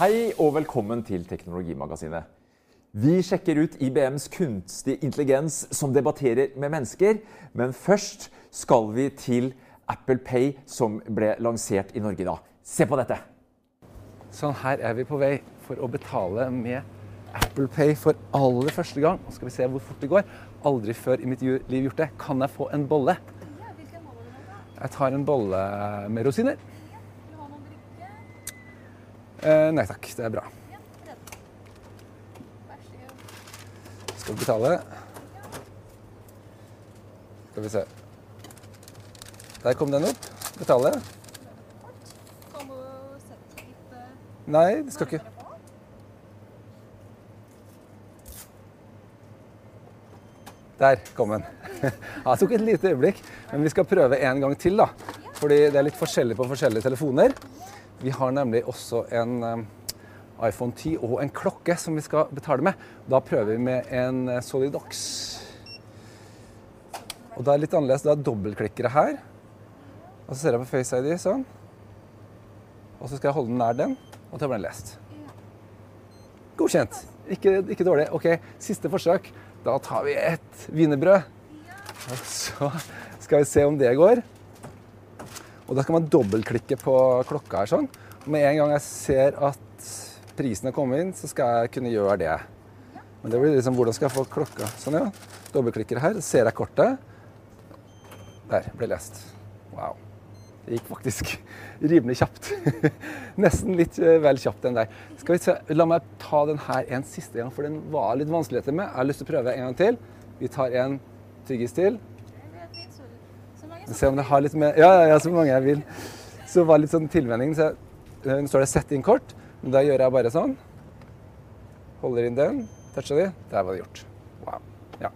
Hei og velkommen til Teknologimagasinet. Vi sjekker ut IBMs kunstig intelligens som debatterer med mennesker. Men først skal vi til Apple Pay, som ble lansert i Norge i dag. Se på dette. Sånn, her er vi på vei for å betale med Apple Pay for aller første gang. Nå skal vi se hvor fort det går. Aldri før i mitt liv gjort det. Kan jeg få en bolle? Jeg tar en bolle med rosiner. Eh, nei takk, det er bra. Skal vi betale? Skal vi se. Der kom den opp. Betale. Nei, det skal ikke. Der kom den. Det tok et lite øyeblikk, men vi skal prøve en gang til. da. Fordi det er litt forskjellig på forskjellige telefoner. Vi har nemlig også en eh, iPhone 10 og en klokke som vi skal betale med. Da prøver vi med en eh, Solidox. Og da er det litt annerledes. Det er dobbeltklikkere her. Og så ser jeg på Face ID sånn. Og så skal jeg holde den nær den, og da blir den lest. Godkjent. Ikke, ikke dårlig. Ok, siste forsøk. Da tar vi et wienerbrød. Og så skal vi se om det går. Og da skal man dobbeltklikke på klokka her sånn. Og med en gang jeg ser at prisen har kommet inn, så skal jeg kunne gjøre det. Men det blir liksom hvordan skal jeg få klokka? Sånn, ja. Dobbeltklikker her. Ser jeg kortet. Der. Ble lest. Wow. Det gikk faktisk rimelig kjapt. Nesten litt eh, vel kjapt den der. Skal vi se, La meg ta den her en siste gang, for den var litt vanskeligheter med. Jeg har lyst til å prøve en gang til. Vi tar en tyggis til. Det er fint, så, så mange Se om det har litt mer Ja, ja, ja, så mange jeg vil. Så var litt sånn tilvenning. Så jeg, nå står det 'sett inn kort'. Men da gjør jeg bare sånn. Holder inn den. Toucher de. Der var det gjort. Wow. Ja.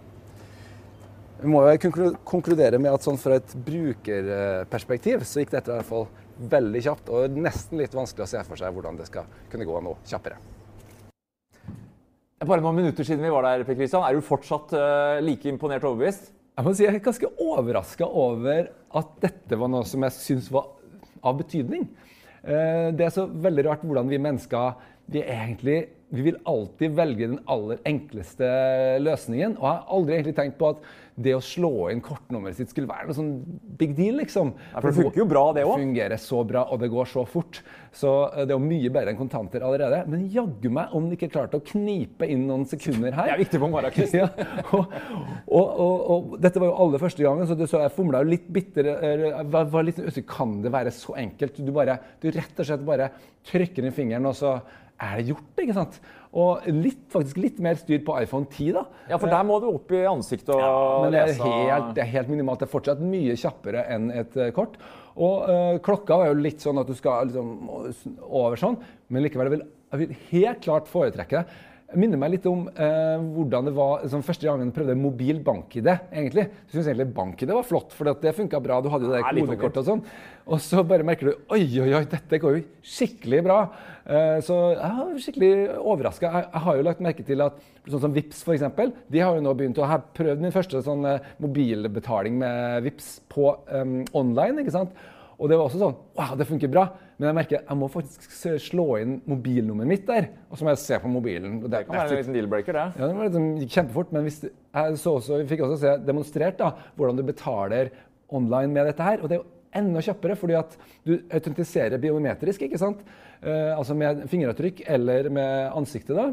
Vi må jo konkludere med at sånn fra et brukerperspektiv så gikk dette i hvert fall veldig kjapt, og nesten litt vanskelig å se for seg hvordan det skal kunne gå noe kjappere. Bare noen minutter siden vi var der, Per Christian. Er du fortsatt eh, like imponert og overbevist? Jeg må si jeg er ganske overraska over at dette var noe som jeg syns var av betydning. Eh, Det er så veldig rart hvordan vi mennesker vi egentlig vi vil alltid velge den aller enkleste løsningen. Og jeg har aldri egentlig tenkt på at det å slå inn kortnummeret sitt skulle være noe sånn big deal, liksom. Ja, for det funker jo bra, det også. Det fungerer så bra, og det går så fort. Så eh, det er jo mye bedre enn kontanter allerede. Men jaggu meg om du ikke klarte å knipe inn noen sekunder her. Det er viktig på morgenkvisten. Ja, og, og, og, og dette var jo aller første gangen, så, det, så jeg fomla jo litt bitter. Jeg var, var litt usikker. Kan det være så enkelt? Du, bare, du rett og slett bare trykker inn fingeren, og så er det gjort. ikke sant? Og litt, faktisk litt mer styr på iPhone 10, da. Ja, for der må du opp i ansiktet og Men det er, helt, det er helt minimalt. Det er fortsatt mye kjappere enn et eh, kort. Og øh, klokka er jo litt sånn at du skal liksom over sånn, men likevel jeg vil jeg vil helt klart foretrekke det. Det minner meg litt om eh, hvordan det var liksom, første gangen jeg prøvde mobil bank-ID. egentlig. Jeg syns egentlig bank-ID var flott, for det funka bra. Du hadde jo det Ja, kodekortet og sånn. Og så bare merker du oi, oi, oi, dette går jo skikkelig bra. Eh, så jeg er skikkelig overraska. Jeg, jeg har jo lagt merke til at sånn som Vips for eksempel, de har jo nå begynt å har prøvd min første sånn eh, mobilbetaling med Vips på um, online. ikke sant? Og det var også sånn Wow, det funker bra. Men jeg merker jeg må faktisk slå inn mobilnummeret mitt der. Og så må jeg se på mobilen. det, Det kan være en liten deal-breaker, det. ja, det var liksom, gikk kjempefort, men hvis, jeg så også, vi fikk også se demonstrert da, hvordan du betaler online med dette her. Og det er jo enda kjappere, fordi at du autentiserer biometrisk, ikke sant? Eh, altså med fingeravtrykk eller med ansiktet. da.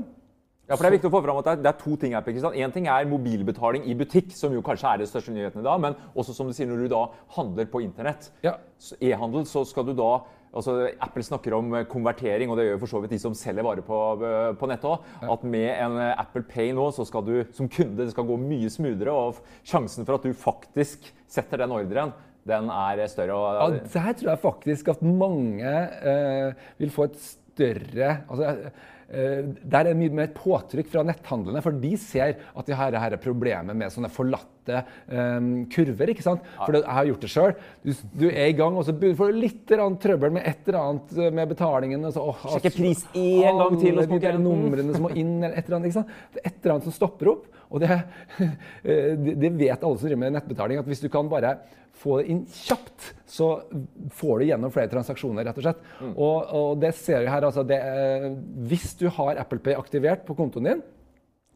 Ja, for Det er viktig å få fram at det er, to ting her. Per Christian. En ting er mobilbetaling i butikk, som jo kanskje er det største nyheten i dag. Men også som du sier, når du da handler på internett, Ja. e-handel, så skal du da altså Apple snakker om eh, konvertering, og det gjør for så vidt de som selger varer på, eh, på nettet òg. At med en eh, Apple Pay nå, så skal du som kunde det skal gå mye smoothere. Og sjansen for at du faktisk setter den ordren, den er større. Ja, Og, der tror jeg faktisk at mange eh, vil få et større altså, Der er det mye mer påtrykk fra netthandlene, for de ser at de har dette problemet med sånne forlatte um, kurver. ikke sant? For jeg har gjort det sjøl. Du, du er i gang, og så får du litt trøbbel med et eller annet eh, med betalingen. Og så, åh, Sjekke pris en gang til hos konkurrenten. numrene som må inn, eller et eller annet. ikke sant? Det er et eller annet som stopper opp. Og det, eh, det det vet alle som driver med nettbetaling, at hvis du kan bare få det inn kjapt, så får du gjennom flere transaksjoner, rett og slett. Og, og det ser vi her, altså det, eh, Hvis du har Apple Pay aktivert på kontoen din,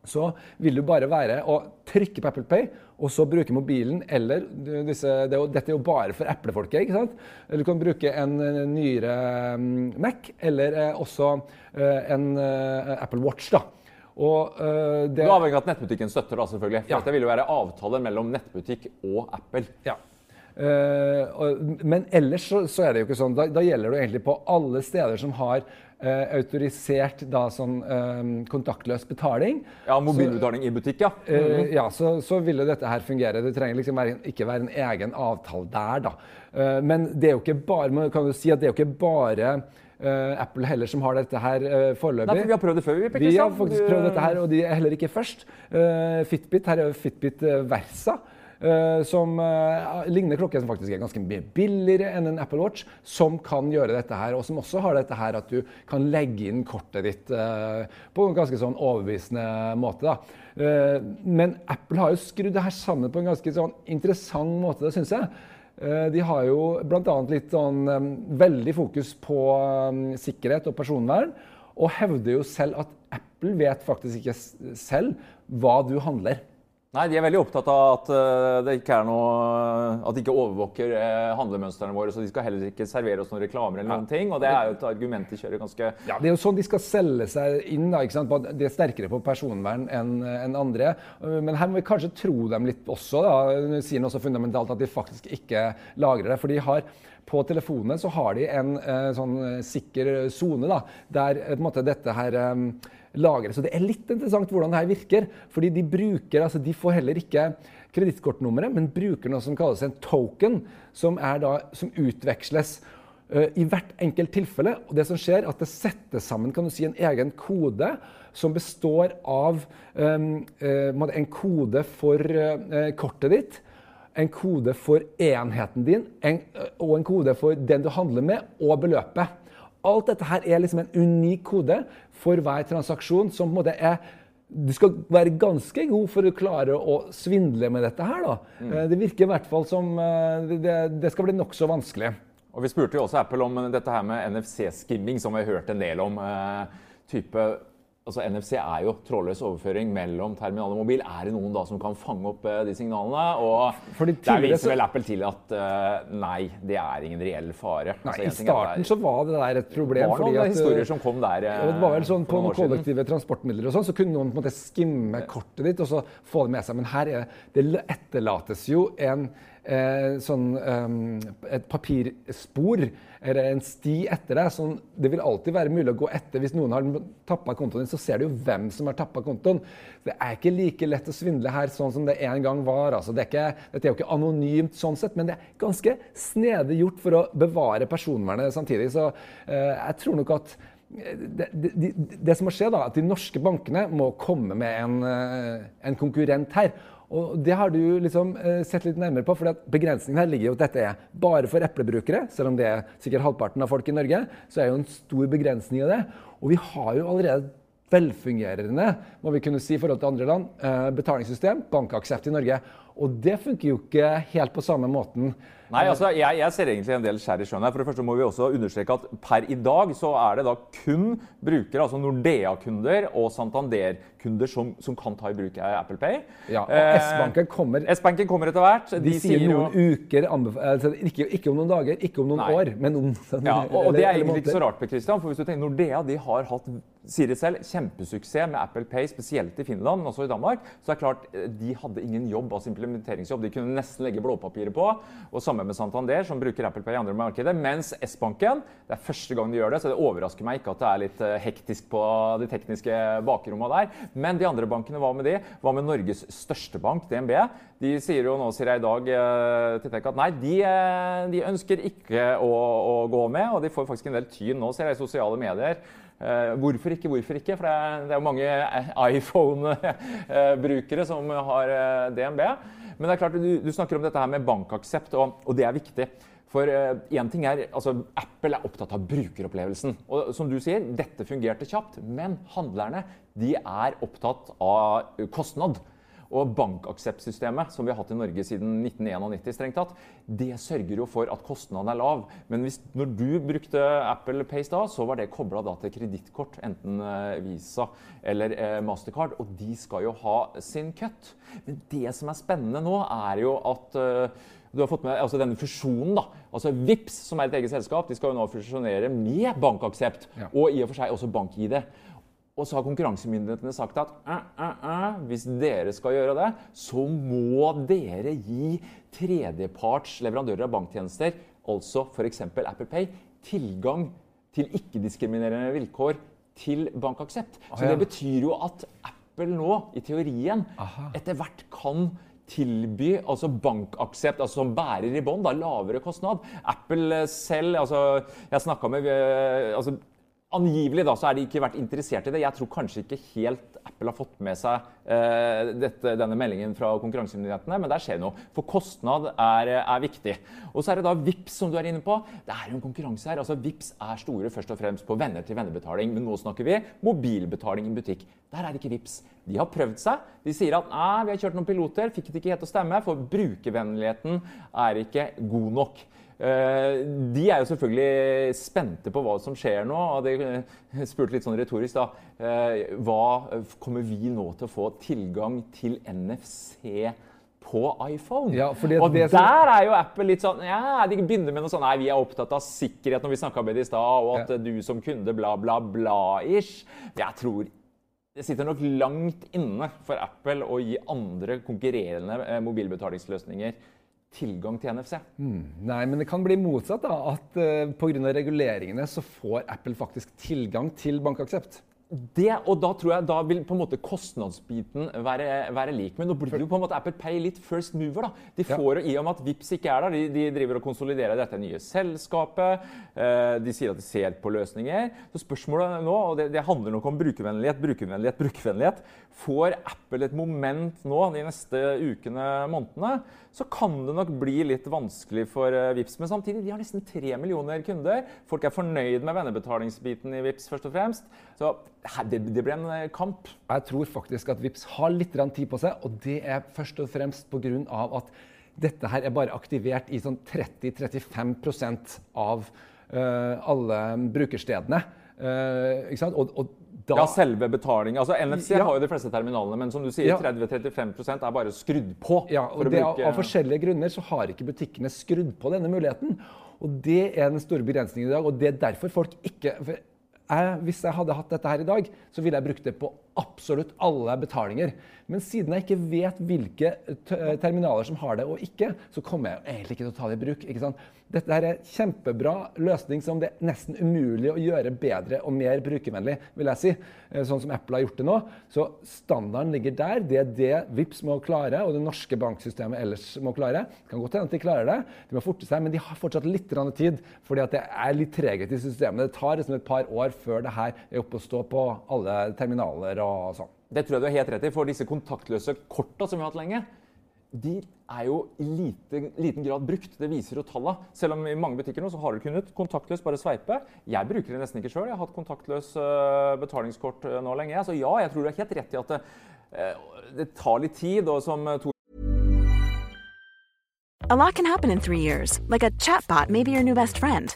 så vil du bare være å trykke på Apple Pay, og så bruke mobilen eller disse, det er jo, Dette er jo bare for Apple-folket. ikke sant? Eller du kan bruke en eh, nyere mm, Mac, eller eh, også en Apple Watch. da. Og eh, det Du avhengig av at nettbutikken støtter, da, selvfølgelig. For Ja. Det vil jo være avtaler mellom nettbutikk og Apple. Ja. Eh, men ellers så, så er det jo ikke sånn. Da, da gjelder det egentlig på alle steder som har eh, autorisert da sånn eh, kontaktløs betaling. Ja, Mobilbetaling i butikk, ja. Eh, ja, så, så vil jo dette her fungere. Det trenger liksom være, ikke være en egen avtale der, da. Eh, men det er jo ikke bare, man kan jo si at det er jo ikke bare eh, Apple heller som har dette her foreløpig. Nei, for vi har prøvd det før, vi. Vi har faktisk prøvd dette her, og de er heller ikke først. Eh, Fitbit, her er jo Fitbit eh, Versa. Eh, som eh, ligner klokke som faktisk er ganske mye billigere enn en Apple Watch, som kan gjøre dette her, og som også har dette her at du kan legge inn kortet ditt eh, på en ganske sånn overbevisende måte. da. Men Apple har jo skrudd det her sammen på en ganske sånn interessant måte, det syns jeg. De har jo bl.a. litt sånn veldig fokus på sikkerhet og personvern, og hevder jo selv at Apple vet faktisk ikke selv hva du handler. Nei, De er veldig opptatt av at eh, det ikke er noe At de ikke overvåker eh, handlemønstrene våre. Så de skal heller ikke servere oss noen reklamer eller noen ting. Og det er jo et argument de kjører ganske Ja, Det er jo sånn de skal selge seg inn. da, ikke sant? De er sterkere på personvern enn en andre. Uh, Men her må vi kanskje tro dem litt også. da. De sier noe så fundamentalt at de faktisk ikke lagrer det. For de har på telefonene så har de en eh, sånn eh, sikker sone da, der eh, på en måte dette her lagres. Så det er litt interessant hvordan det her virker. fordi de bruker, altså de får heller ikke kredittkortnummeret, men bruker noe som kalles en token, som, da, som utveksles uh, i hvert enkelt tilfelle. Og det som skjer, er at det settes sammen kan du si, en egen kode som består av um, uh, en kode for uh, kortet ditt, en kode for enheten din en, og en kode for den du handler med, og beløpet. Alt dette her er liksom en unik kode for hver transaksjon som på en måte er du skal være ganske god for å klare å svindle med dette her. da. Mm. Det virker i hvert fall som eh, det, det skal bli nokså vanskelig. Og Vi spurte jo også Apple om dette her med NFC-skimming, som vi har hørt en del om. eh, type, altså NFC er jo trådløs overføring mellom terminal og mobil. Er det noen da som kan fange opp uh, de signalene? Og Fordi der viser vel Apple til at uh, nei, det er ingen reell fare. Nei, Altså, I en starten det så var det der et problem. var fordi at, historier som kom der. Uh, det var vel sånn På kollektive transportmidler og sånn, så kunne noen på en måte skimme kortet ditt og så få det med seg. Men her er, det etterlates jo en, eh, sånn, eh, et papirspor eller en sti etter deg. Sånn, det vil alltid være mulig å gå etter. Hvis noen har tappa kontoen din, så ser du jo hvem som har tappa kontoen. Det er ikke like lett å svindle her sånn som det en gang var. Altså, det er ikke, dette er jo ikke anonymt sånn sett, men det er ganske snedig gjort for å bevare personvernet samtidig. Så eh, jeg tror nok at det, det, det, det som må skje, da, at de norske bankene må komme med en, eh, en konkurrent her. Og Det har du liksom eh, sett litt nærmere på. for Begrensningen her ligger jo at dette er bare for eplebrukere. Selv om det er sikkert halvparten av folk i Norge, så er jo en stor begrensning av det. Og vi har jo allerede velfungerende må vi kunne si i forhold til andre land, eh, betalingssystem, bankaksept i Norge. Og det funker jo ikke helt på samme måten. Nei, altså, jeg, jeg ser egentlig en del skjær i sjøen her. For det første må vi også understreke at per i dag så er det da kun brukere, altså Nordea-kunder og Santander-kunder som, som kan ta i bruk Apple Pay. Ja, og Eh, S-banken kommer S-banken kommer etter hvert. De, sier jo- noen uker, altså, ikke, ikke om noen dager, ikke om noen Nei. år, men om Ja, og, og det er egentlig ikke så rart, Per Christian, for hvis du tenker Nordea de har hatt sier det selv, kjempesuksess med Apple Pay, spesielt i Finland, men også i Danmark. Så det er klart, eh, De hadde ingen jobb, altså implementeringsjobb. De kunne nesten legge blåpapiret på. og Samme med Santander, som bruker Apple Pay i andre markeder. Mens S-banken Det er første gang de gjør det, så det overrasker meg ikke at det er litt eh, hektisk på de tekniske bakrommene der. Men de andre bankene, hva med de? Hva med Norges største bank, DNB? De sier jo nå, sier jeg i dag eh, til Tenk at nei, de, de ønsker ikke å, å gå med. Og de får faktisk en del tyn nå, ser jeg i sosiale medier. Eh, hvorfor ikke, hvorfor ikke? For det er, jo mange iPhone-brukere som har eh, DNB. Men det er klart, du, du snakker om dette her med bankaksept, og, og det er viktig. For én uh, ting er, altså Apple er opptatt av brukeropplevelsen. Og som du sier, dette fungerte kjapt. Men handlerne de er opptatt av kostnad. Og bankakseptsystemet som vi har hatt i Norge siden 1991, strengt tatt, det sørger jo for at kostnaden er lav. Men hvis, når du brukte Apple Pace da, så var det kobla til kredittkort, enten eh, Visa eller eh, Mastercard, og de skal jo ha sin cut. Men det som er spennende nå, er jo at eh, du har fått med altså denne fusjonen. da, altså Vips, som er et eget selskap, de skal jo nå fusjonere med bankaksept. Ja. Og i og for seg også bank-ID. Og så har konkurransemyndighetene sagt at uh, uh, uh, hvis dere skal gjøre det, så må dere gi tredjeparts leverandører av banktjenester, altså f.eks. Apple Pay, tilgang til ikke-diskriminerende vilkår til bankaksept. Så det betyr jo at Apple nå, i teorien, etter hvert kan tilby altså bankaksept altså som bærer i bånd, lavere kostnad. Apple selv altså Jeg snakka med altså Angivelig da, så har de ikke vært interessert i det. Jeg tror kanskje ikke helt Apple har fått med seg eh, dette, denne meldingen fra konkurransemyndighetene, men der skjer noe. For kostnad er, er, viktig. Og så er det da VIPS som du er inne på. Det er jo en konkurranse her. Altså VIPS er store først og fremst på venner-til-venner-betaling, men nå snakker vi mobilbetaling i butikk. Der er det ikke VIPS. De har prøvd seg. De sier at vi har kjørt noen piloter, fikk det ikke helt å stemme, for brukervennligheten er ikke god nok. Eh, de er jo selvfølgelig spente på hva som skjer nå. og de spurte litt sånn retorisk da, eh, Hva kommer vi nå til å få tilgang til NFC på iPhone? Ja, og der er jo Apple litt sånn ja, De begynner med noe sånn Nei, vi er opptatt av sikkerhet når vi snakka med det i stad, og at ja. du som kunde bla, bla, bla-ish. Jeg tror det sitter nok langt inne for Apple å gi andre konkurrerende eh, mobilbetalingsløsninger tilgang til NFC. Mm. Nei, men det kan bli motsatt. da, At uh, eh, pga. reguleringene så får Apple faktisk tilgang til bankaksept. Det, og da tror jeg da vil på en måte kostnadsbiten være, være lik. Men nå blir det jo på en måte Apple Pay litt first mover. da. De får, ja. I og med at Vips ikke er der, de, de driver og konsoliderer dette nye selskapet. Eh, de sier at de ser på løsninger. Så spørsmålet nå, og det, det handler nok om brukervennlighet, brukervennlighet, brukervennlighet. Får Apple et moment nå de neste ukene, månedene, så kan det nok bli litt vanskelig for uh, Vips. Men samtidig, de har nesten tre millioner kunder. Folk er fornøyd med vennebetalingsbiten i Vips først og fremst. Så det, det blir en uh, kamp. Jeg tror faktisk at Vips har litt tid på seg, og det er først og fremst pga. at dette her er bare aktivert i sånn 30-35 av uh, alle brukerstedene. ikke sant? Og, og da, ja, selve betalingen. Altså, NFC ja. har jo de fleste terminalene, men som du sier, ja. 30-35% er bare skrudd på. Ja, og det, bruke... Av forskjellige grunner så har ikke butikkene skrudd på denne muligheten. Og Det er den store begrensningen i dag, og det er derfor folk ikke jeg, Hvis jeg hadde hatt dette her i dag, så ville jeg brukt det på absolutt alle betalinger. Men siden jeg ikke vet hvilke terminaler som har det og ikke, så kommer jeg egentlig ikke til å ta det i bruk. ikke sant? Dette er en kjempebra løsning som det er nesten umulig å gjøre bedre og mer brukervennlig, vil jeg si. Eh, sånn som Apple har gjort det nå. Så standarden ligger der. Det er det VIPS må klare, og det norske banksystemet ellers må klare. Det kan godt hende at de klarer det, de må forte seg, men de har fortsatt litt tid. fordi det er litt treghet i systemet. Det tar liksom et par år før det her er oppe å stå på alle terminaler og sånn. Det tror jeg du har helt rett i. For disse kontaktløse korta som vi har hatt lenge, de er jo i liten, liten grad brukt. Det viser jo tallene. Selv om i mange butikker nå så har du kunnet kontaktløst bare sveipe. Jeg bruker det nesten ikke sjøl. Jeg har hatt kontaktløs uh, betalingskort uh, nå lenge. Så ja, jeg tror du har helt rett i at det, uh, det tar litt tid. og som to A lot can happen in three years, like a chatbot may be your new best friend.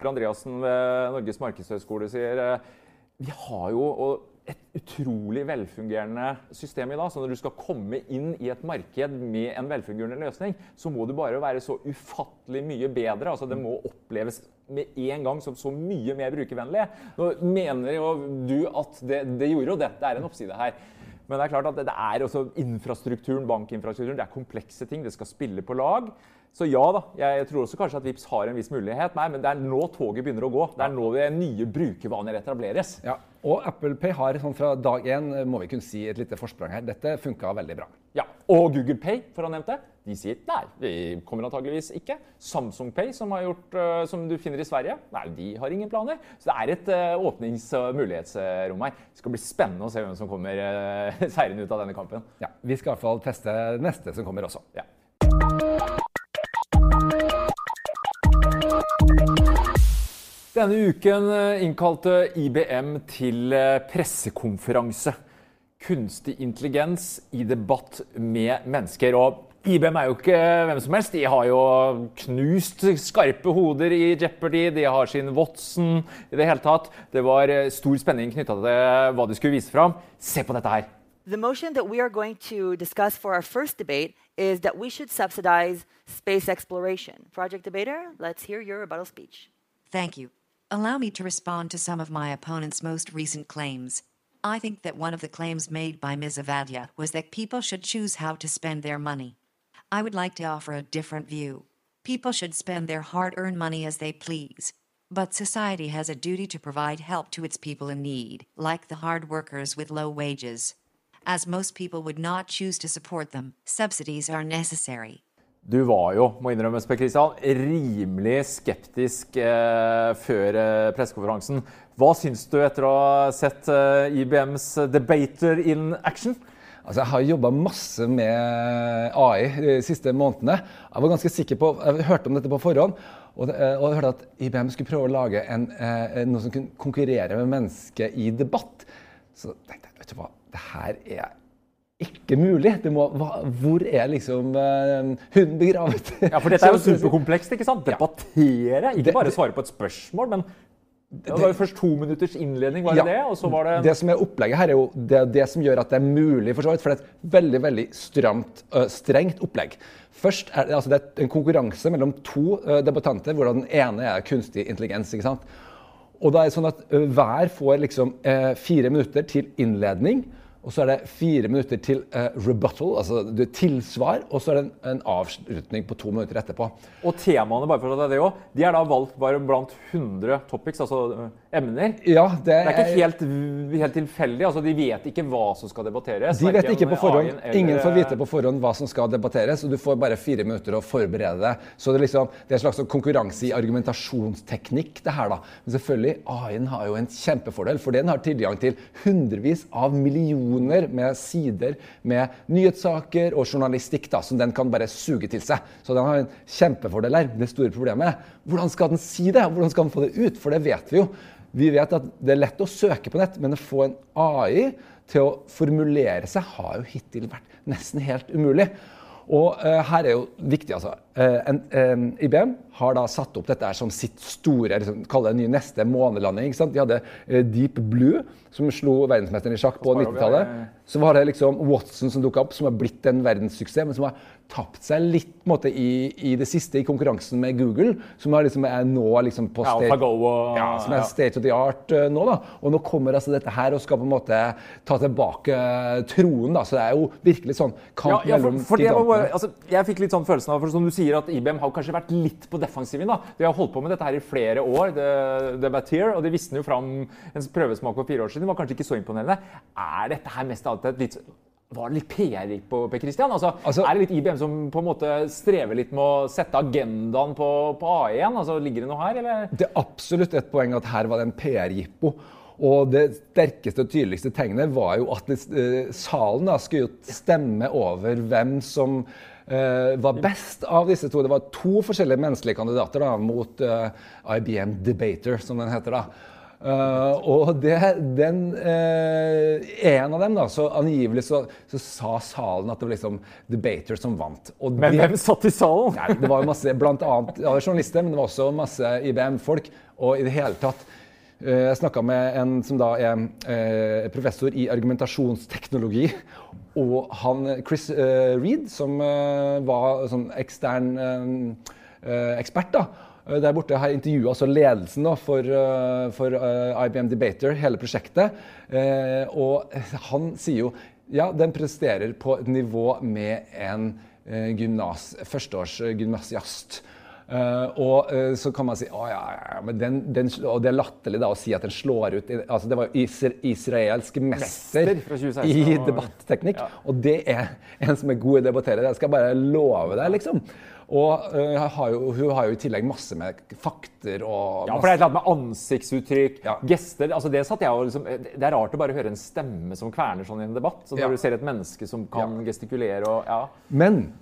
Andreassen ved Norges markedshøgskole sier eh, vi har jo et utrolig velfungerende system i dag. Så når du skal komme inn i et marked med en velfungerende løsning, så må du bare være så ufattelig mye bedre. Altså, det må oppleves med en gang som så mye mer brukervennlig. Nå mener jo du at det, det gjorde jo det. Det er en oppside her. Men det er klart at det er også infrastrukturen, bankinfrastrukturen, det er komplekse ting. Det skal spille på lag. Så ja da, jeg tror også kanskje at Vips har en viss mulighet. Nei, men det er nå toget begynner å gå. Det er nå det nye brukervaner etableres. Ja, Og Apple Pay har sånn fra dag én må vi kunne si et lite forsprang her. Dette funka veldig bra. Ja, Og Google Pay, for å ha nevnt det, de sier nei, vi kommer antageligvis ikke. Samsung Pay, som, har gjort, uh, som du finner i Sverige, nei, de har ingen planer. Så det er et uh, åpnings- og mulighetsrom her. Det skal bli spennende å se hvem som kommer uh, seirende ut av denne kampen. Ja, Vi skal i hvert fall teste neste som kommer også. Ja. Denne uken innkalte IBM til pressekonferanse. Kunstig intelligens i debatt med mennesker. Og IBM er jo ikke hvem som helst. De har jo knust skarpe hoder i Jeopardy. De har sin Watson i det hele tatt. Det var stor spenning knytta til hva de skulle vise fram. Se på dette her. The motion that we are going to discuss for our first debate is that we should subsidize space exploration. Project debater, let's hear your rebuttal speech. Thank you. Allow me to respond to some of my opponent's most recent claims. I think that one of the claims made by Ms. Avadia was that people should choose how to spend their money. I would like to offer a different view. People should spend their hard earned money as they please. But society has a duty to provide help to its people in need, like the hard workers with low wages. As most people would not choose to support them, subsidies are necessary. Du var jo, må innrømmes, Per Kristian, rimelig skeptisk eh, før eh, pressekonferansen. Hva syns du etter å ha sett eh, IBMs debater in action? Altså, jeg har jobba masse med AI de siste månedene. Jeg var ganske sikker på, jeg hørte om dette på forhånd. Og, og jeg hørte at IBM skulle prøve å lage en, eh, noe som kunne konkurrere med mennesket i debatt. Så tenkte jeg vet du hva, det her er ikke mulig. Må, hva, hvor er liksom uh, hunden begravet? Ja, for dette er jo superkomplekst. ikke sant? Debattere, ikke bare svare på et spørsmål, men det var jo først to minutters innledning, var det ja, det? Og så var det Det som er opplegget her, er jo det, det som gjør at det er mulig, for så vidt. For det er et veldig veldig stramt, uh, strengt opplegg. Først er det, altså det er en konkurranse mellom to uh, debattanter, hvor den ene er kunstig intelligens. ikke sant? Og da er det sånn at hver får liksom fire minutter til innledning. Og så er det fire minutter til uh, rebuttal, altså tilsvar. Og så er det en, en, avslutning på to minutter etterpå. Og temaene bare for det også, de er da valgt bare blant 100 topics, altså uh, emner? Ja, det, det er ikke helt, helt tilfeldig? altså De vet ikke hva som skal debatteres? De vet ikke på forhånd. Eller... Ingen får vite på forhånd hva som skal debatteres, og du får bare fire minutter å forberede deg. Så det er, liksom, det er en slags konkurranse i argumentasjonsteknikk, det her, da. Men selvfølgelig, AI-en har jo en kjempefordel, for den har tilgang til hundrevis av millioner millioner med sider med nyhetssaker og journalistikk da, som den kan bare suge til seg. Så den har en kjempefordel her. Det store problemet er hvordan skal den si det? Hvordan skal den få det ut? For det vet vi jo. Vi vet at det er lett å søke på nett, men å få en AI til å formulere seg har jo hittil vært nesten helt umulig. Og uh, her er jo viktig, altså. Uh, en, um, IBM har da satt opp dette som sitt store liksom, det nye neste månelanding. ikke sant? De hadde uh, Deep Blue, som slo verdensmesteren i sjakk på 90-tallet. Så var det liksom Watson som dukka opp, som har blitt en verdenssuksess, men som har tapt seg litt måte, i, i, det siste i konkurransen med Google, som er, liksom, er nå liksom, på state, og, ja, som er state of the art uh, nå. da. Og nå kommer altså dette her og skal på en måte ta tilbake uh, troen. da, Så det er jo virkelig sånn kamp ja, ja, for, for mellom gigantene. Altså, jeg fikk litt sånn følelsen av, for som du sier, at IBM har kanskje vært litt på defensiven. da. De har holdt på med dette her i flere år, Debatteer, og de visste jo fram en prøvesmak for fire år siden. Det var kanskje ikke så imponerende. Er dette her mest av alt et litt var det litt PR på Per Christian? Altså, Altså- er det litt IBM som på en måte strever litt med å sette agendaen på, på AI igjen? Altså, ligger det noe her, eller? Det er absolutt et poeng at her var det en PR-jippo. Og det sterkeste og tydeligste tegnet var jo at eh, salen da skulle stemme over hvem som uh, var best av disse to. Det var to forskjellige menneskelige kandidater da, mot uh, IBM Debater, som den heter. da. Eh, og det, den, eh, en av dem, da, så angivelig så, så sa salen at det var liksom Debater som vant. Og Men de, hvem satt i salen? Nei, det var jo masse, blant annet ja, journalister, men det var også masse IBM-folk. Og i det hele tatt eh, Jeg snakka med en som da er professor i argumentasjonsteknologi. Og han Chris Reed, som var sånn ekstern ekspert da, der borte har intervjua altså ledelsen da, for, eh, for eh, IBM Debater, hele prosjektet. Eh, og han sier jo ja, den presterer på et nivå med en eh, gymnas, førsteårs eh, gymnasiast. Eh, og uh, så kan man si å ja, ja, men den, den, Og det er latterlig da å si at den slår ut altså Det var jo isra israelsk mester, Mester fra 2016, i debatteknikk. Ja. Og det er en som er god i å debattere. Det skal jeg bare love deg, liksom. Og uh, har jo, hun har jo i tillegg masse med fakter og Ja, for det er et eller annet med ansiktsuttrykk, Ja. gester altså Det satt jeg og liksom, det er rart å bare høre en stemme som kverner sånn i en debatt. Så når Ja. du ser et menneske som kan gestikulere og ja. Men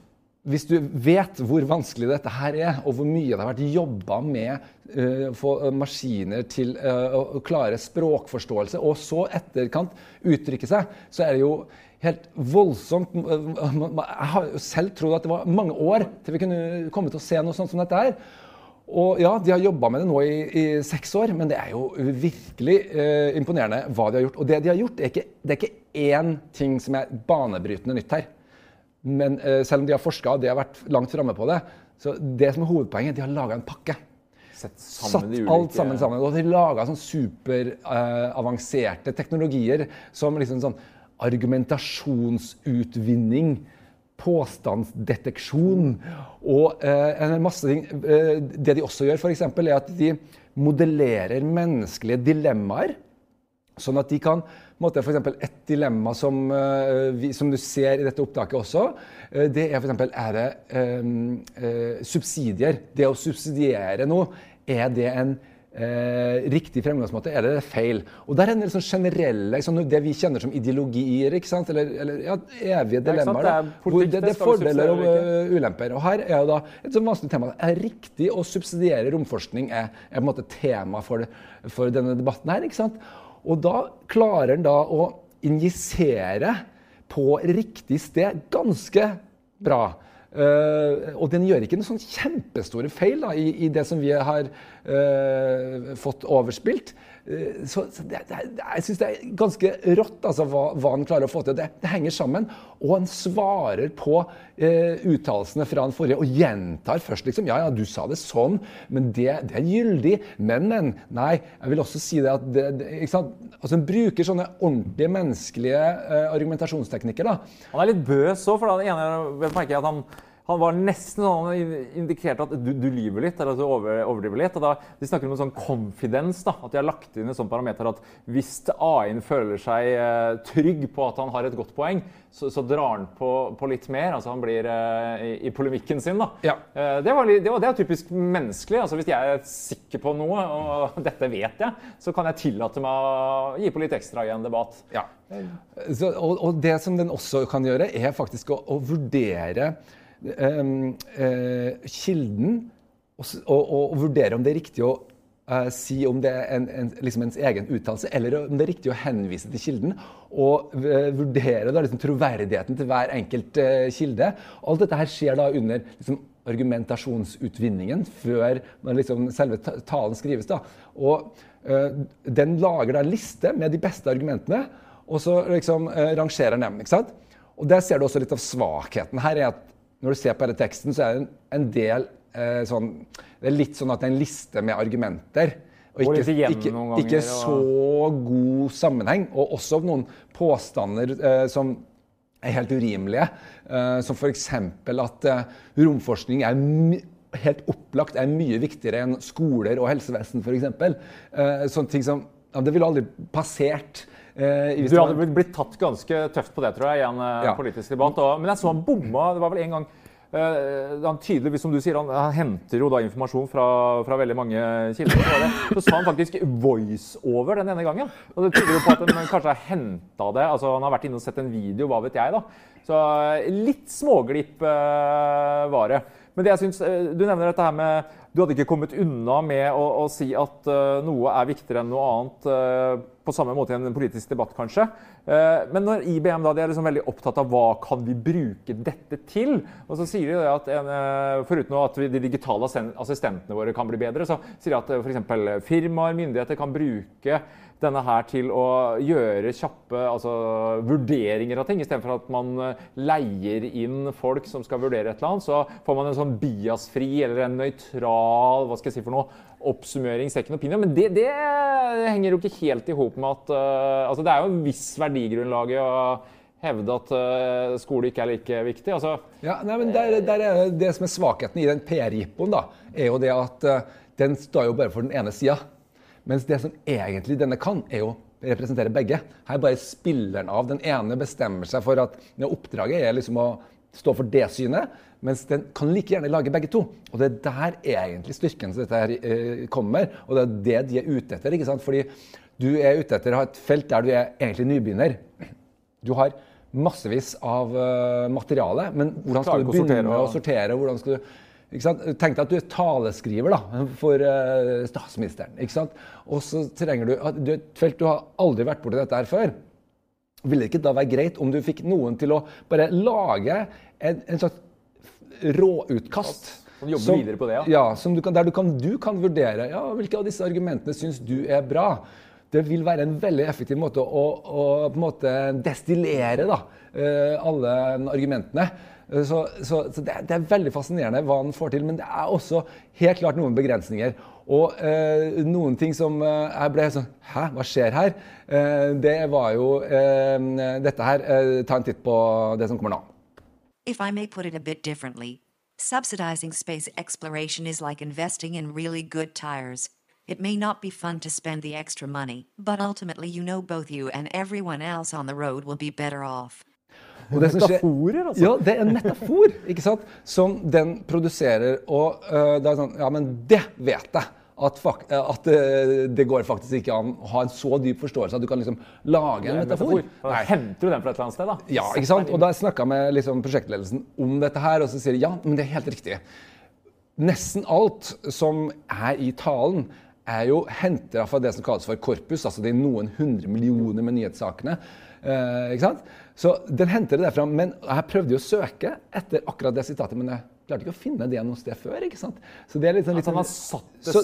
hvis du vet hvor vanskelig dette her er, og hvor mye det har vært jobba med eh, å få eh, maskiner til eh, å å klare språkforståelse, og så etterkant uttrykke seg, så er det jo helt voldsomt Jeg har jo selv trodd at det var mange år til vi kunne komme til å se noe sånt som dette her. Og ja, De har jobba med det nå i, i seks år, men det er jo virkelig eh, imponerende hva de har gjort. Og det de har gjort, er ikke, det er ikke én ting som er banebrytende nytt her. Men eh, selv om de har forska og de har vært langt framme på det, så det som er hovedpoenget, de har laga en pakke. Sett Satt sammen ulike alt sammen sammen. Og de laga sånn superavanserte teknologier som liksom sånn argumentasjonsutvinning, påstandsdeteksjon og eh, en masse ting. Eh, det de også gjør, f.eks., er at de modellerer menneskelige dilemmaer. Sånn at de kan måte, for eksempel Et dilemma som, eh, vi, som du ser i dette opptaket også, eh, det er f.eks. Er det eh, subsidier? Det å subsidiere noe, er det en eh, riktig fremgangsmåte, eller er det feil? Og Der er en del sånn generelle, sånn, det vi kjenner som ideologier, ikke sant? eller, eller ja, evige dilemmaer. det da, hvor det, det det er fordeler og eh, ulemper. Og her er jo da et sånn vanskelig tema. Er riktig å subsidiere romforskning er, er på en måte tema for, for denne debatten her. ikke sant? Og da klarer en da å injisere på riktig sted ganske bra. Eh, og den gjør ikke noen sånn kjempestore feil da, i, i det som vi har uh, fått overspilt. Eh, så så det, det, det, jeg syns det er ganske rått altså, hva, hva han klarer å få til. Det, det henger sammen. Og han svarer på eh, uttalelsene fra den forrige og gjentar først liksom Ja, ja, du sa det sånn, men det, det er gyldig. Men, men. Nei, jeg vil også si det at det, det, ikke sant? Altså, Han bruker sånne ordentlige menneskelige eh, argumentasjonsteknikker. da. Han er litt bøs òg, for den ene jeg merker at han, han var nesten sånn han indikerte at du, du lyver litt, eller at du over, overdriver litt. og da, De snakker om en sånn confidence, da, at de har lagt inn en sånn parameter at hvis AI-en føler seg eh, trygg på at han har et godt poeng, så, så drar han på, på litt mer. altså Han blir eh, i, i polemikken sin. da. Ja. Eh, det, var, det, var, det er typisk menneskelig. altså Hvis jeg er sikker på noe, og dette vet jeg, så kan jeg tillate meg å gi på litt ekstra i en debatt. Ja. Så, og, og det som den også kan gjøre, er faktisk å, å vurdere kilden, og, og, og, vurdere om det er riktig å eh, si om det er en, en, liksom ens egen uttalelse, eller om det er riktig å henvise til kilden. Og eh, vurdere da, liksom, troverdigheten til hver enkelt eh, kilde. Alt dette her skjer da under liksom, argumentasjonsutvinningen før når liksom selve talen skrives. Da. Og eh, den lager da en liste med de beste argumentene, og så liksom eh, rangerer den dem. ikke sant? Og der ser du også litt av svakheten her. er at Når du ser på denne teksten, så er det en, del eh, sånn Det er litt sånn at det er en liste med argumenter. Og ikke, ikke, ikke så god sammenheng. Og også noen påstander eh, som er helt urimelige. Eh, som f.eks. at eh, romforskning er helt opplagt er mye viktigere enn skoler og helsevesen f.eks. Eh, sånne ting som ja, Det ville aldri passert Eh, Du hadde blitt- blitt tatt ganske tøft på det, tror jeg, i en eh, Ja. politisk debatt. Og, men jeg så han bomma. Det var vel en gang eh, han tydeligvis, som du sier, han, han henter jo da informasjon fra, fra veldig mange kilder. Så, sa han faktisk voice-over den ene gangen. Og det tyder jo på at han kanskje har henta det. altså Han har vært inne og sett en video, hva vet jeg. da. Så eh, litt småglipp eh, var det. Men det jeg synes, eh, du nevner dette her med Du hadde ikke kommet unna med å, å si at uh, noe er viktigere enn noe annet. Uh, på samme måte i en politisk debatt, kanskje. Uh, Men når IBM da, de er liksom veldig opptatt av hva kan vi bruke dette til, og så sier de at en, foruten at de digitale assistentene våre kan bli bedre, så sier de at eksempel firmaer, myndigheter kan bruke denne her til å gjøre kjappe altså, vurderinger av ting. Istedenfor at man eh, leier inn folk som skal vurdere et eller annet, så får man en sånn biasfri eller en nøytral hva skal jeg si for noe, oppsummering, second opinion. Men det, det henger jo ikke helt i hop med at uh, altså Det er jo en viss verdigrunnlag i å hevde at uh, skole ikke er like viktig. altså Ja, nei, men der, der er det som er svakheten i den PR-jippoen, da, er jo det at uh, den står jo bare for den ene sida. Mens det som egentlig denne kan, er jo representere begge. Her bare spiller den av. Den ene bestemmer seg for at oppdraget er liksom å stå for det synet, mens den kan like gjerne lage begge to. Og det er der egentlig styrken til dette her eh, kommer, og det er det de er ute etter. ikke sant? Fordi du er ute etter å ha et felt der du er egentlig nybegynner. Du har massevis av eh, materiale, men hvordan skal du begynne å og- sortere? Hvordan skal du? Tenk deg at du er taleskriver da, for uh, statsministeren. ikke sant? Og så trenger du, du et felt du har aldri vært borti dette her før. Ville det ikke da være greit om du fikk noen til å bare lage en, en slags råutkast? Som jobber videre på det, ja. ja som du kan, der du kan, du kan vurdere ja, hvilke av disse argumentene syns du er bra. Det vil være en veldig effektiv måte å, å på en måte destillere da, eh, alle argumentene. Eh, Så, så, så det, det er veldig fascinerende hva han får til, men det er også helt klart noen begrensninger. Og eh, noen ting som eh, jeg ble sånn Hæ, hva skjer her? Eh, det var jo eh, dette her. Ta en titt på det som kommer nå. If I may put it a bit differently, subsidizing space exploration is like investing in really good tires. It may not be fun to spend the extra money, but ultimately, you know, both you and everyone else on the road will be better off. Og det skjer- Metaforer, altså. Ja, det er en metafor ikke sant? som den produserer. Og uh, det er sånn Ja, men det vet jeg. At, fak at uh, det går faktisk ikke an å ha en så dyp forståelse at du kan liksom lage en metafor. Da henter du den fra et eller annet sted, da. Ja, ikke sant? Og da snakka jeg med liksom prosjektledelsen om dette her, og så sier de ja, men det er helt riktig. Nesten alt som er i talen, er jo henta fra det som kalles for korpus, altså de noen hundre millioner med nyhetssakene. Eh, ikke sant? Så den henter det derfra. Men jeg prøvde jo å søke etter akkurat det sitatet, men jeg klarte ikke å finne det noe sted før. ikke sant? Så det er litt sånn, litt altså, han har satt det så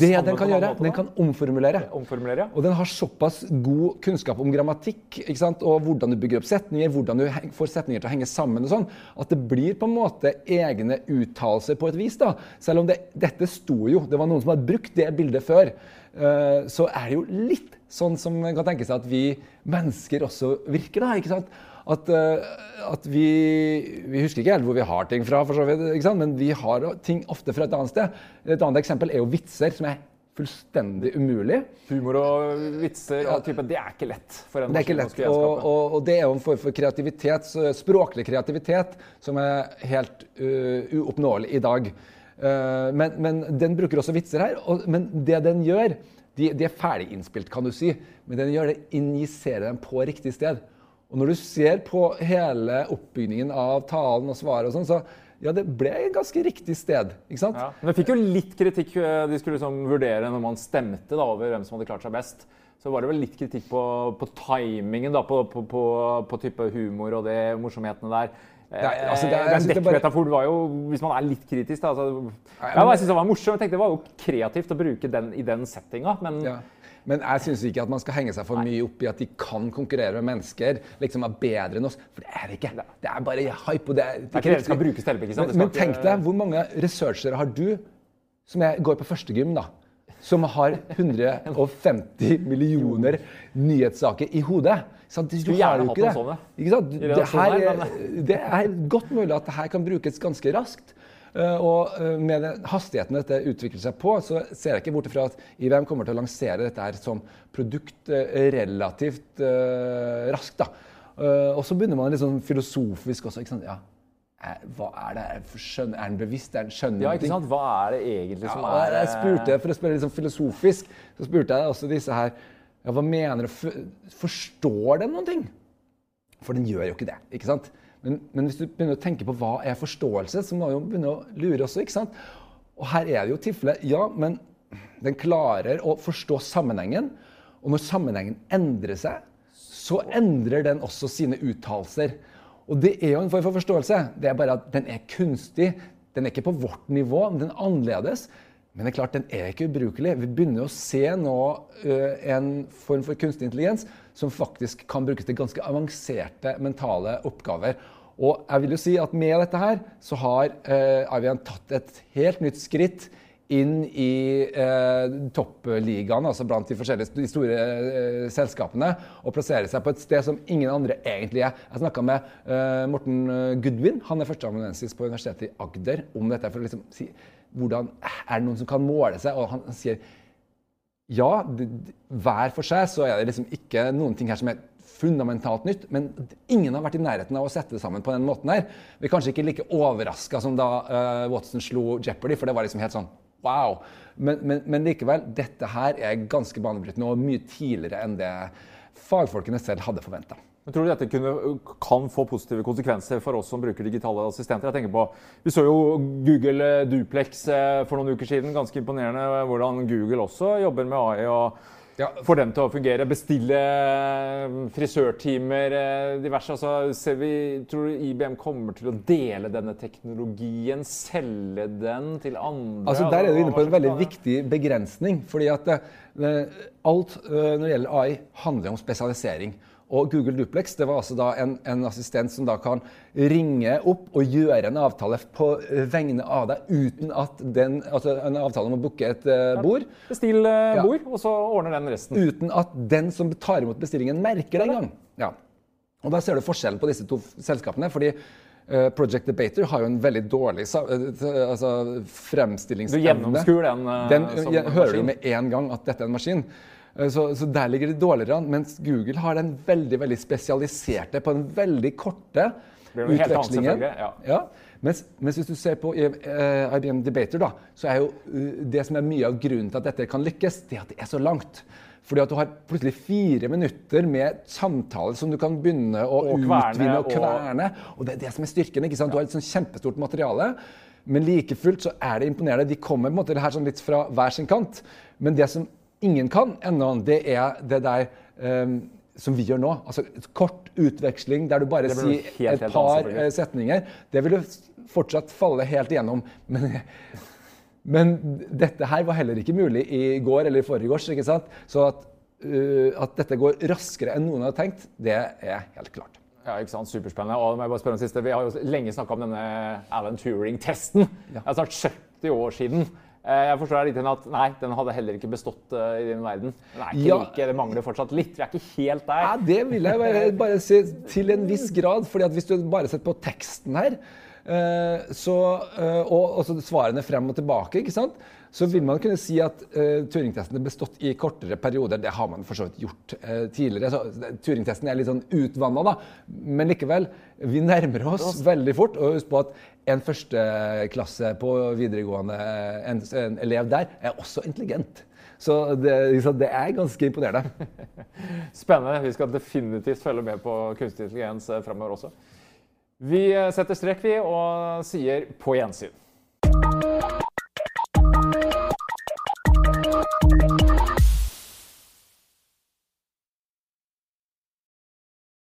det den kan gjøre, den kan omformulere. Omformulere, ja. Og den har såpass god kunnskap om grammatikk ikke sant? og hvordan du bygger opp setninger, hvordan du får setninger til å henge sammen, og sånn, at det blir på en måte egne uttalelser på et vis. da. Selv om det, dette sto jo, det var noen som hadde brukt det bildet før, eh, så er det jo litt sånn som man kan tenke seg at vi mennesker også virker. da, ikke sant? At, eh, at vi, vi husker ikke helt hvor vi har ting fra, for så vidt, men vi har ting ofte fra et annet sted. Et annet eksempel er jo vitser, som er fullstendig umulig. Humor og vitser og type, det er ikke lett for en Det er ikke lett, og, og, og det er jo en form for kreativitet, språklig kreativitet, som er helt uh, uoppnåelig i dag. Uh, men, men den bruker også vitser her. Og, men det den gjør, de, de er ferdig innspilt, kan du si, men den gjør det injiserer dem på riktig sted. Og når du ser på hele oppbygningen av talen og svaret og sånn, så ja, det ble et ganske riktig sted, ikke sant? Ja. Men det fikk jo litt kritikk eh, de skulle liksom vurdere når man stemte da, over hvem som hadde klart seg best. Så var det vel litt kritikk på, på timingen, da, på, på, på, på type humor og det morsomhetene der. Det er- altså, det jeg bare- dekkmetaforen var jo, hvis man er litt kritisk, da altså, Nei, ja, men- Jeg syns det var morsomt. Jeg tenkte Det var jo kreativt å bruke den i den settinga, men Ja. Men jeg syns ikke at man skal henge seg for mye opp i at de kan konkurrere med mennesker. liksom er bedre enn oss, For det er det ikke. Det er bare hype. og Det er, Det er ikke det skal brukes til? Men, men tenk deg, hvor mange researchere har du som jeg går på førstegym, da? Som har 150 millioner nyhetssaker i hodet. Så Du Skulle gjerne hatt det. sånn. Ikke sant? Det, her, det er godt mulig at det her kan brukes ganske raskt. Eh, og eh, med hastigheten dette utvikler seg på, så ser jeg ikke bort ifra at IBM kommer til å lansere dette her som produkt eh, relativt raskt. da. Og så begynner man litt sånn filosofisk også. ikke sant? Ja, hva er det? Er den er den bevisst? Er den skjønner Ja, ikke sant? Hva er det egentlig som Ja, er jeg spurte, For å spørre litt sånn filosofisk, så spurte jeg også disse her ja, Hva mener du? Forstår den noen ting? For den gjør jo ikke det. ikke sant? Men, men hvis du begynner å tenke på hva er forståelse, så må du begynne å lure også. ikke sant? Og her er det jo tilfellet, ja, men den klarer å forstå sammenhengen. Og når sammenhengen endrer seg, så endrer den også sine uttalelser. Og det er jo en form for forståelse. Det er bare at den er kunstig. Den er ikke på vårt nivå, men den er annerledes. Men det er klart, den er ikke ubrukelig. Vi begynner å se nå ø, en form for kunstig intelligens som faktisk kan brukes til ganske avanserte mentale oppgaver. Og jeg vil jo si at med dette her så har eh, IBM tatt et helt nytt skritt inn i eh, toppligaen, altså blant de forskjellige de store eh, selskapene, og plassere seg på et sted som ingen andre egentlig er. Jeg snakka med eh, Morten Goodwin, han er førsteamanuensis på Universitetet i Agder, om dette. for å liksom si hvordan Er det noen som kan måle seg? Og han sier ja, hver for seg så er det liksom ikke noen ting her som er fundamentalt nytt, men ingen har vært i nærheten av å sette det sammen på den måten her. Vi er kanskje ikke like overraska som da uh, Watson slo Jeopardy, for det var liksom helt sånn wow. Men, men, men likevel, dette her er ganske banebrytende og mye tidligere enn det fagfolkene selv hadde forventa. Men tror du dette kunne, kan få positive konsekvenser for oss som bruker digitale assistenter? Jeg tenker på, Vi så jo Google Duplex eh, for noen uker siden. Ganske imponerende hvordan Google også jobber med AI. og Ja. Får dem til å fungere. Bestille frisørtimer, eh, diverse. Altså, ser vi, tror du IBM kommer til å dele denne teknologien? Selge den til andre? Altså Der er du inne på en veldig viktig begrensning. fordi at eh, alt eh, når det gjelder AI, handler om spesialisering. Og Google Duplex det var altså da en, en assistent som da kan ringe opp og gjøre en avtale på vegne av deg uten at den, altså en avtale om å booke et uh, bord. Bestill eh, Ja. og så ordner den resten. Uten at den som tar imot bestillingen, merker det engang. Ja. Og da ser du forskjellen på disse to selskapene. fordi eh, Project Debater har jo en veldig dårlig altså, altså, Du fremstillingsevne. gjennomskuer den, Den jeg, hører du med en gang at dette er en maskin. Eh, Så, så der ligger det dårligere an. Mens Google har den veldig veldig spesialiserte på den veldig korte utvekslingen. selvfølgelig, ja. Mens, mens hvis du ser på eh, IBM Debater, da, så er jo eh, det som er mye av grunnen til at dette kan lykkes, det at det er så langt. Fordi at du har plutselig fire minutter med samtale som du kan begynne å Og utvinne og og- kverne. Og det er det som er styrken. ikke sant? Du har et sånn kjempestort materiale. Men like fullt så er det imponerende. De kommer på en måte her sånn litt fra hver sin kant. Men det som ingen kan ennå, det er det der um, som vi gjør nå. Altså kort utveksling der du bare sier helt, et helt par annet, eh, setninger. Det vil jo fortsatt falle helt igjennom. Men, men dette her var heller ikke mulig i går eller i forgårs. ikke sant? Så at, uh, at dette går raskere enn noen hadde tenkt, det er helt klart. Ja, ikke sant? Superspennende. Og må jeg bare spørre om siste. Vi har jo lenge snakka om denne Alan Turing-testen. Det er snart 70 år siden. Eh, Jeg forstår litt at nei, den hadde heller ikke bestått eh, i din verden. Er Ja. like, det mangler fortsatt litt. Vi er ikke helt der. Ja, det vil jeg bare, bare si til en viss grad. fordi at hvis du bare setter på teksten her, eh, så, og, og så svarene frem og tilbake, ikke sant? Så vil man kunne si at uh, Turing-testen er bestått i kortere perioder. Det har man for så vidt gjort uh, tidligere. så Turing-testen er litt sånn utvanna, da. Men likevel, vi nærmer oss veldig fort. Og husk på at en førsteklasse på videregående, en, en elev der, er også intelligent. Så det, liksom, det er ganske imponerende. Spennende. Vi skal definitivt følge med på kunstig intelligens framover fremover også. Vi eh, setter strek, vi, og sier på gjensyn.